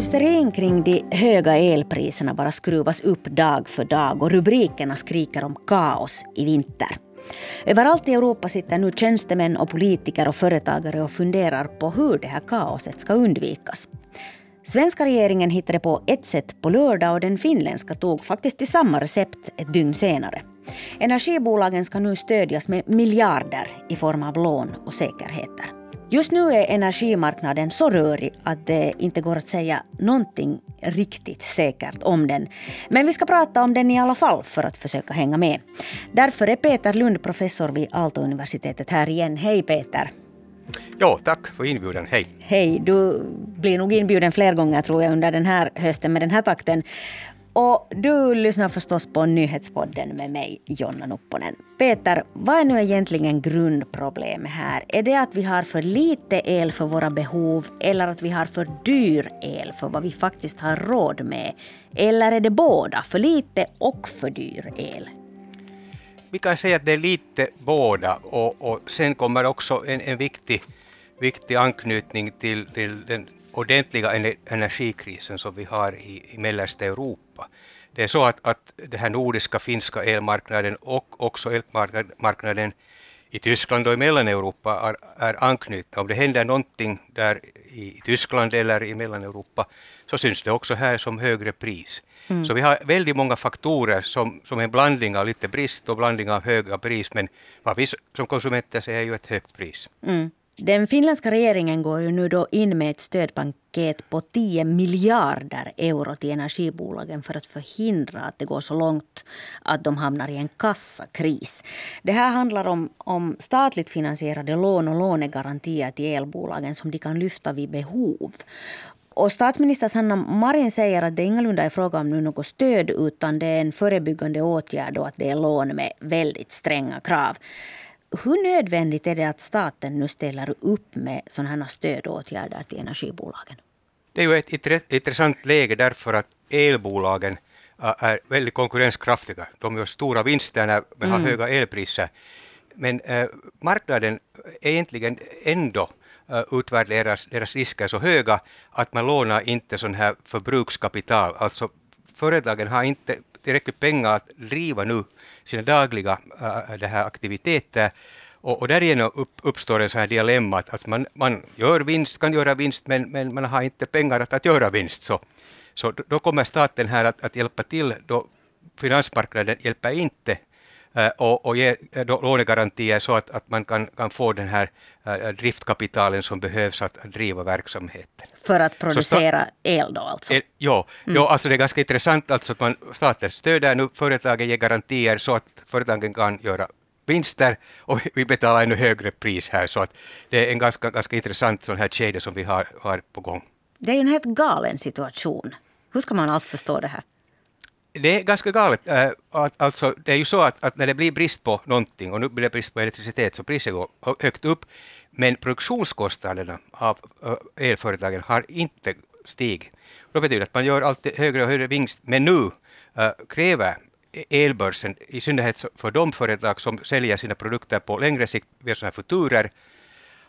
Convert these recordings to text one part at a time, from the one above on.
Hysterin kring de höga elpriserna bara skruvas upp dag för dag och rubrikerna skriker om kaos i vinter. Överallt i Europa sitter nu tjänstemän och politiker och företagare och funderar på hur det här kaoset ska undvikas. Svenska regeringen hittade på ett sätt på lördag och den finländska tog faktiskt till samma recept ett dygn senare. Energibolagen ska nu stödjas med miljarder i form av lån och säkerheter. Just nu är energimarknaden så rörig att det inte går att säga någonting riktigt säkert om den. Men vi ska prata om den i alla fall för att försöka hänga med. Därför är Peter Lund professor vid Aalto-universitetet här igen. Hej Peter! Ja, tack för inbjudan. Hej! Hej! Du blir nog inbjuden fler gånger tror jag under den här hösten med den här takten. Och du lyssnar förstås på nyhetspodden med mig, Jonna Nupponen. Peter, vad är nu egentligen grundproblemet här? Är det att vi har för lite el för våra behov eller att vi har för dyr el för vad vi faktiskt har råd med? Eller är det båda, för lite och för dyr el? Vi kan säga att det är lite båda och, och sen kommer också en, en viktig, viktig anknytning till, till den ordentliga energikrisen som vi har i, i mellersta Europa. Det är så att, att den här nordiska finska elmarknaden och också elmarknaden i Tyskland och i Mellaneuropa är, är anknutna. Om det händer någonting där i Tyskland eller i Mellaneuropa så syns det också här som högre pris. Mm. Så vi har väldigt många faktorer som, som en blandning av lite brist och blandning av höga pris men vad vi som konsumenter ser är ju ett högt pris. Mm. Den finländska regeringen går ju nu då in med ett stödpaket på 10 miljarder euro till energibolagen för att förhindra att det går så långt att de hamnar i en kassakris. Det här handlar om, om statligt finansierade lån och lånegarantier till elbolagen som de kan lyfta vid behov. Och statsminister Sanna Marin säger att det ingalunda är fråga om något stöd utan det är en förebyggande åtgärd och att det är lån med väldigt stränga krav. Hur nödvändigt är det att staten nu ställer upp med sådana här stödåtgärder till energibolagen? Det är ju ett intressant läge därför att elbolagen är väldigt konkurrenskraftiga. De gör stora vinster när vi har mm. höga elpriser. Men eh, marknaden egentligen ändå uh, utvärderas deras risker så höga att man lånar inte sån här förbrukskapital. Alltså företagen har inte tillräckligt pengar att driva nu sina dagliga äh, det här aktiviteter. Och, och därigenom upp, uppstår en sån här dilemma att, att man, man gör vinst, kan göra vinst, men, men man har inte pengar att, att göra vinst. Så, så då kommer staten här att, att hjälpa till då finansmarknaden hjälper inte och, och ge eh, lånegarantier så att, att man kan, kan få den här äh, driftkapitalen som behövs att, driva verksamheten. För att producera el då alltså? El, ja, mm. ja, alltså det är ganska intressant alltså att man, staten stöder nu företagen, ger garantier så att företagen kan göra vinster och vi betalar ännu högre pris här så att det är en ganska, ganska intressant sån här kedja som vi har, har på gång. Det är ju en helt galen situation. Hur ska man alls förstå det här? Det är ganska galet. Äh, alltså, det är ju så att, att, när det blir brist på någonting, och nu blir det brist på elektricitet, så priset går högt upp, men produktionskostnaderna av äh, elföretagen har inte stigit. Det betyder att man gör alltid högre och högre vinst, men nu äh, kräver elbörsen, i synnerhet för de företag som säljer sina produkter på längre sikt via sådana här futurer,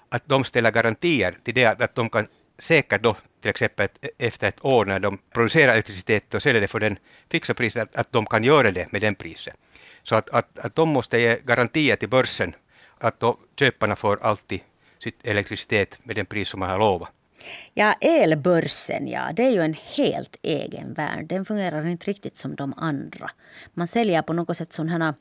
att de ställer garantier till det att de kan säkert då till exempel efter ett år när de producerar elektricitet och säljer det för den fixa priset, att, att de kan göra det med den priset. Så att, att, att de måste ge garantier till börsen att då köparna får alltid sitt elektricitet med den pris som man har lovat. Ja, elbörsen, ja, det är ju en helt egen värld. Den fungerar inte riktigt som de andra. Man säljer på något sätt sådana här,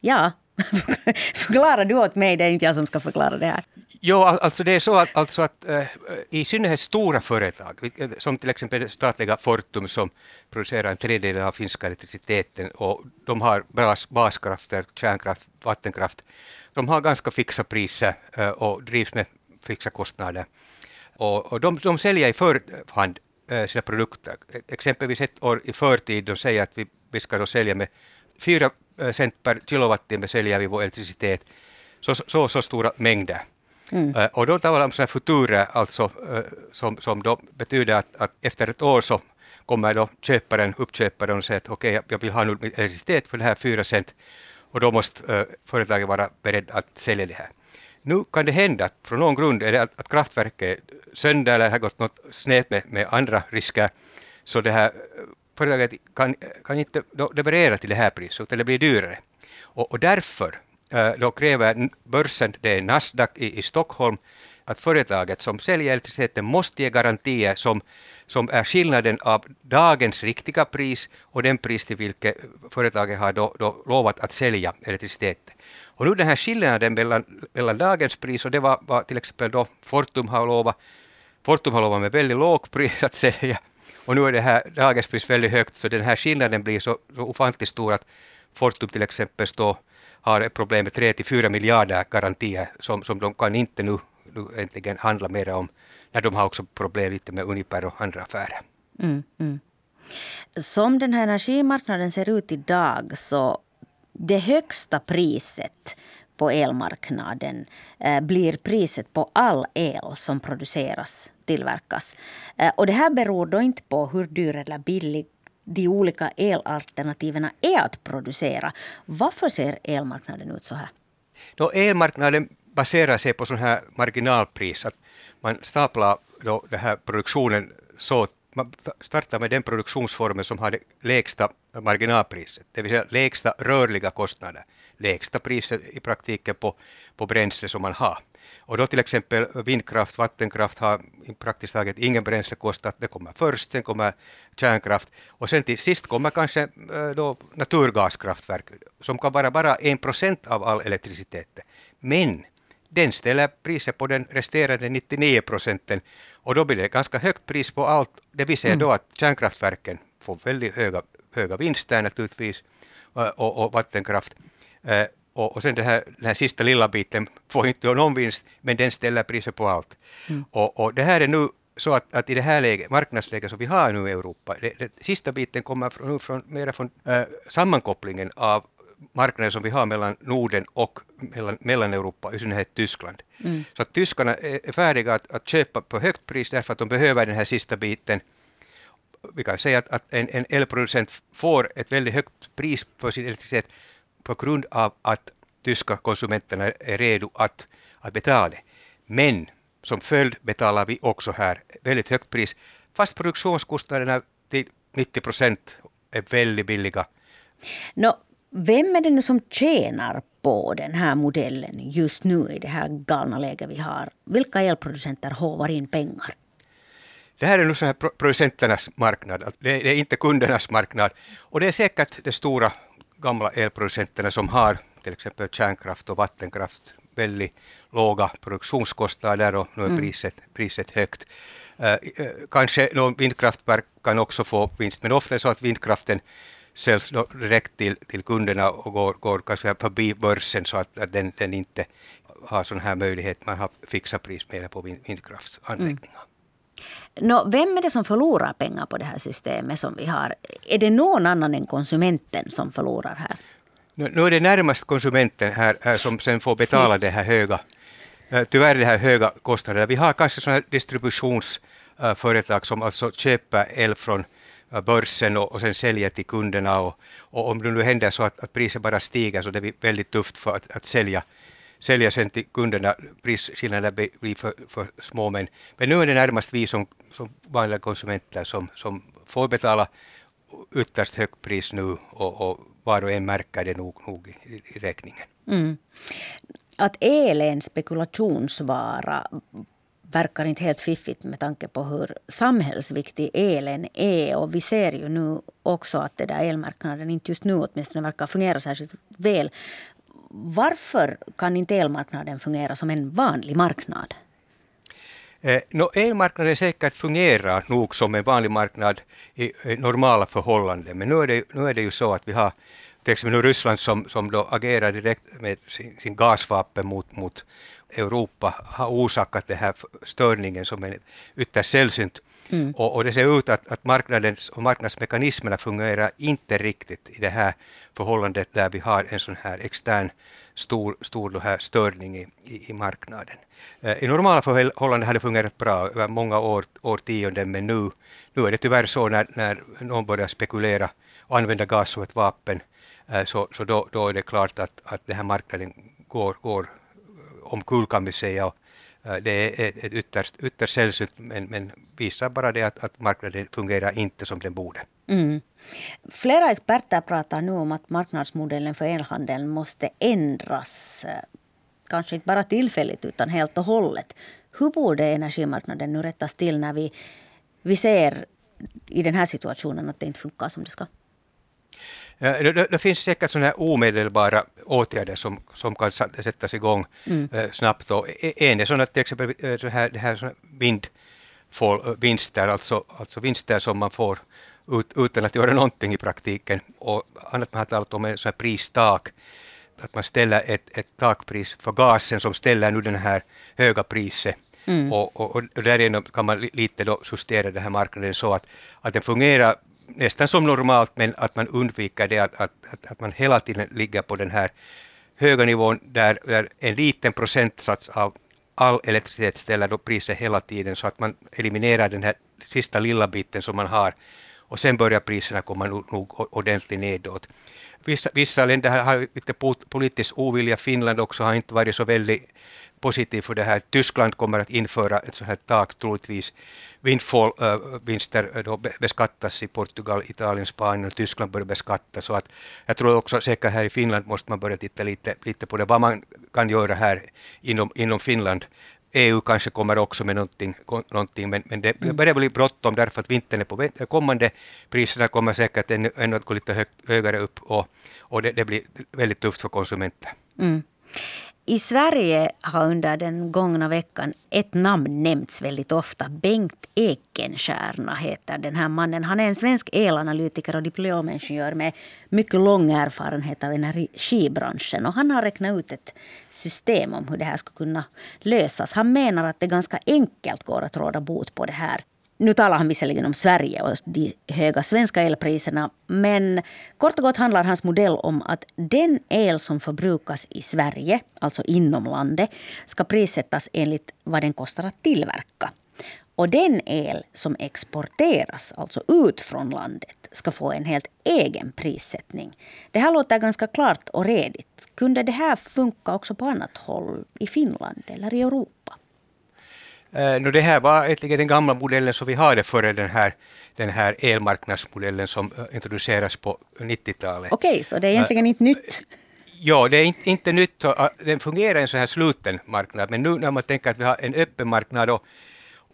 ja, förklara du åt mig, det är inte jag som ska förklara det här. Jo, alltså det är så att, alltså att äh, i synnerhet stora företag, eh, som till exempel statliga Fortum som producerar en tredjedel av finska elektriciteten och de har bra baskrafter, kärnkraft, vattenkraft, de har ganska fixa priser äh, och drivs med fixa kostnader. Och, och de, de säljer i förhand äh, sina produkter. E-, exempelvis ett år i förtid, de säger att vi, vi ska då sälja med 4 cent per kilowattimme säljer vi vår elektricitet, så, så, så stora mängder. Mm. Eh, och då talar man om sådana futurer, alltså, eh, som, som då betyder att, att, efter ett år så kommer då köparen, uppköparen och säger att okej, okay, jag vill ha nu elektricitet för det här 4 cent och då måste eh, företaget vara beredd att sälja det här. nu kan det hända att från någon grund är det att, att kraftverket är sönder eller har gått något snett med, med andra risker, så det här företaget kan, kan inte leverera till det här priset, utan det blir dyrare. Och, och därför Eh, då kräver börsen, det är Nasdaq i, i Stockholm, att företaget som säljer elektriciteten måste ge garantier som, som är skillnaden av dagens riktiga pris och den pris till vilket företaget har då, då lovat att sälja elektriciteten. Och nu den här skillnaden mellan, mellan dagens pris och det var, var till exempel då Fortum har lovat, Fortum har lovat med väldigt lågt pris att sälja och nu är det här dagens pris väldigt högt så den här skillnaden blir så, så ofantligt stor att Fortum till exempel står har problem med 3-4 miljarder garantier som, som de kan inte nu, nu äntligen handla mer om när de har också problem lite med Uniper och andra affärer. Mm, mm. Som den här energimarknaden ser ut idag så det högsta priset på elmarknaden eh, blir priset på all el som produceras, tillverkas. Eh, och det här beror då inte på hur dyr eller billig de olika elalternativen är att producera. Varför ser elmarknaden ut så här? Då elmarknaden baserar sig på sån här marginalpris, att man staplar då den här produktionen så man startar med den produktionsformen som har det lägsta marginalpriset, det vill säga lägsta rörliga kostnader, lägsta priset i praktiken på, på bränsle som man har. Och då till exempel vindkraft, vattenkraft har praktiskt taget ingen bränslekostnad. Det kommer först, sen kommer kärnkraft och sen till sist kommer kanske eh, då naturgaskraftverk som kan vara bara en procent av all elektricitet. Men den ställer priset på den resterande 99 procenten och då blir det ganska högt pris på allt. Det vill säga mm. då att kärnkraftverken får väldigt höga, höga vinster naturligtvis och, och vattenkraft. Eh, och, och sen den här, den här sista lilla biten får inte någon vinst, men den ställer priset på allt. Mm. Och, och, det här är nu så att, att i det här läget, marknadsläget som vi har nu i Europa, det, det sista biten kommer från, från, mera från äh, sammankopplingen av marknaden som vi har mellan Norden och mellan, mellan Europa, i synnerhet Tyskland. Mm. Så att tyskarna är, är färdiga att, att köpa på högt pris därför att de behöver den här sista biten. Vi kan säga att, att en, en elproducent får ett väldigt högt pris för sin elektricitet på grund av att tyska konsumenterna är redo att, att betala. Men som följd betalar vi också här väldigt högt pris, fast produktionskostnaderna till 90 procent är väldigt billiga. No, vem är det nu som tjänar på den här modellen just nu i det här galna läget vi har? Vilka elproducenter håvar in pengar? Det här är nu så här producenternas marknad, det är inte kundernas marknad. Och det är säkert de stora gamla elproducenterna som har till exempel kärnkraft och vattenkraft väldigt låga produktionskostnader och nu är mm. priset, priset högt. Uh, kanske någon vindkraftverk kan också få vinst, men ofta är det så att vindkraften säljs direkt till, till kunderna och går, går kanske förbi börsen så att, att den, den inte har sån här möjlighet. Man har fixa pris mer på vindkraftsanläggningar. Mm. Nå, vem är det som förlorar pengar på det här systemet som vi har? Är det någon annan än konsumenten som förlorar här? Nu, nu är det närmast konsumenten här, här som sen får betala Sist. det här höga, eh, tyvärr det här höga kostnaderna. Vi har kanske sådana distributionsföretag som alltså köper el från Äh, börsen och, och sen säljer till kunderna. Och, och om det nu händer så att, att priset bara stiger så det blir väldigt tufft för att, att sälja, sälja sen till kunderna. Prisskillnaderna blir för, för små. Men, men nu är det närmast vi som, som vanliga konsumenter som, som får betala ytterst högt pris nu och, och var och en märker det nog, nog i, i räkningen. Mm. Att el är en spekulationsvara verkar inte helt fiffigt med tanke på hur samhällsviktig elen är. Och vi ser ju nu också att det där elmarknaden inte just nu åtminstone verkar fungera särskilt väl. Varför kan inte elmarknaden fungera som en vanlig marknad? Eh, no, elmarknaden säkert fungerar nog som en vanlig marknad i, eh, normala förhållanden, men nu är, det, nu är det ju så att vi har till exempel nu Ryssland som, som då agerar direkt med sin, sin gasvapen mot, mot Europa har orsakat den här störningen som är ytterst sällsynt. Mm. Och, och, det ser ut att, att marknaden och marknadsmekanismerna fungerar inte riktigt i det här förhållandet där vi har en sån här extern stor, stor här störning i, i, i marknaden. Eh, I normala förhållanden har det fungerat bra över många år, årtionden men nu, nu är det tyvärr så när, när någon börjar spekulera och använda gas som ett vapen eh, så, så då, då är det klart att, att den här marknaden går, går omkull kan vi säga. Äh, det är ett ytterst, ytterst sällsynt men, men visar bara det att, att marknaden fungerar inte som den borde. Mm. Flera experter pratar nu om att marknadsmodellen för elhandeln måste ändras. Kanske inte bara tillfälligt utan helt och hållet. Hur borde energimarknaden nu rättas till när vi, vi ser i den här situationen att det inte funkar som det ska? Det, det, finns säkert sådana här omedelbara åtgärder som, som kan sättas igång mm. eh, snabbt. Och e, en är sådana till exempel eh, så här, det här vindvinster, alltså, alltså vinster som man får ut, utan att göra någonting i praktiken. Och annat man har talat om är så här pristak, att man ställer ett, ett takpris för gasen som ställer nu den här höga priset. Mm. Och, och, och därigenom kan man lite då justera den här marknaden så att, att den fungerar nästan som normalt, men att man undviker det att, att, att, att man hela tiden ligger på den här höga nivån där, där en liten procentsats av all elektricitet ställer då priset hela tiden så att man eliminerar den här sista lilla biten som man har och sen börjar priserna komma nog ordentligt nedåt. Vissa, vissa länder har lite politisk ovilja, Finland också har inte varit så väldigt positiv för det här. Tyskland kommer att införa ett sådant här tak troligtvis. Windfall-vinster äh, då beskattas i Portugal, Italien, Spanien och Tyskland börjar beskattas. Så att jag tror också säkert här i Finland måste man börja titta lite, lite på det, vad man kan göra här inom, inom Finland. EU kanske kommer också med någonting, någonting men, men det mm. börjar bli bråttom därför att vintern är på kommande. Priserna kommer säkert ännu, ännu att gå lite hög, högre upp och, och det, det, blir väldigt tufft för konsumenter. Mm. I Sverige har under den gångna veckan ett namn nämnts väldigt ofta. Bengt Ekenstierna heter den här mannen. Han är en svensk elanalytiker och diplomingenjör med mycket lång erfarenhet av energibranschen. Och han har räknat ut ett system om hur det här skulle kunna lösas. Han menar att det ganska enkelt går att råda bot på det här nu talar han visserligen om Sverige och de höga svenska elpriserna. Men kort och gott handlar hans modell om att den el som förbrukas i Sverige, alltså inom landet, ska prissättas enligt vad den kostar att tillverka. Och den el som exporteras, alltså ut från landet, ska få en helt egen prissättning. Det här låter ganska klart och redigt. Kunde det här funka också på annat håll, i Finland eller i Europa? No, det här var egentligen den gamla modellen som vi hade före den här, den här elmarknadsmodellen som uh, introduceras på 90-talet. Okej, okay, så det är egentligen uh, inte nytt? Ja, det är inte, inte nytt. Den fungerar i en så här sluten marknad, men nu när man tänker att vi har en öppen marknad och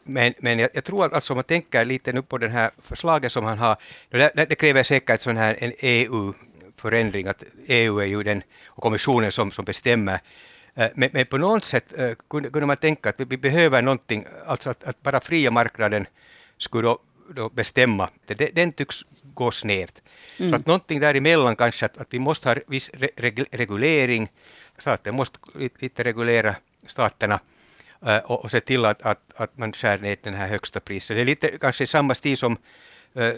men, men jag, jag, tror att alltså, om man tänker lite nu på det här förslaget som han har, det, det kräver säkert sån här en EU-förändring, att EU är ju den och kommissionen som, som bestämmer Eh, men, men, på något sätt eh, kunde, kunde man tänka att vi, behöver någonting, alltså att, att bara fria marknaden skulle då, då bestämma. Det, den tycks gå snett. Mm. Så att någonting däremellan kanske, att, att vi måste ha viss re, reglering, staten måste lite reglera staterna uh, och, och se till att, att, att man skär ner den här högsta priset. Det är lite kanske samma stil som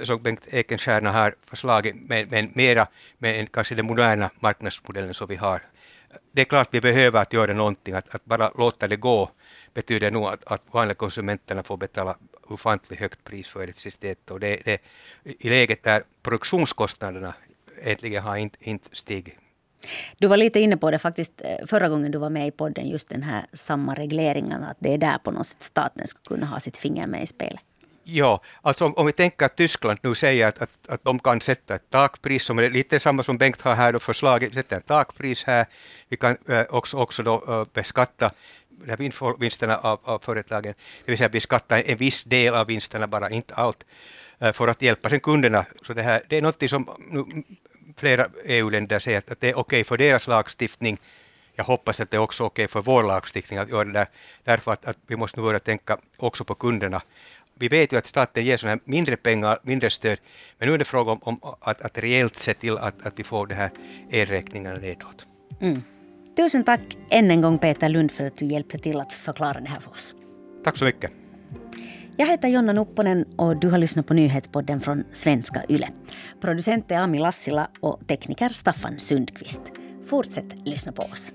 som Bengt Ekenstierna har förslagit, men, men mera med kanske den moderna marknadsmodellen som vi har det är klart vi behöver att göra någonting, att, att bara låta det gå betyder nog att, att vanliga konsumenterna får betala ofantligt högt pris för elektricitet. Och det, det, I läget där produktionskostnaderna egentligen har inte, inte stigit. Du var lite inne på det faktiskt eh, förra gången du var med i podden, just den här samma regleringen, att det är där på något sätt staten skulle kunna ha sitt finger med i spelet. Ja, alltså om, om, vi tänker att Tyskland nu säger att, att, att de kan sätta ett takpris, som är lite samma som Bengt har här då förslaget, sätta ett takpris här. Vi kan äh, också, också då, äh, beskatta vinsterna av, av företagen, det vill säga beskatta en viss del av vinsterna, bara inte allt, äh, för att hjälpa sen kunderna. Så det, här, det är något som nu, flera EU-länder säger att, att det är okej okay för deras lagstiftning, jag hoppas att det är också okej okay för vår lagstiftning att göra det där, därför att, att vi måste nu börja tänka också på kunderna vi vet ju att staten ger såna mindre pengar, mindre stöd, men nu är det fråga om, om att, att reellt se till att, att vi får de här elräkningarna nedåt. Mm. Tusen tack än en gång Peter Lund för att du hjälpte till att förklara det här för oss. Tack så mycket. Jag heter Jonna Nupponen och du har lyssnat på nyhetspodden från Svenska Yle. Producent är Ami Lassila och tekniker Staffan Sundqvist. Fortsätt lyssna på oss.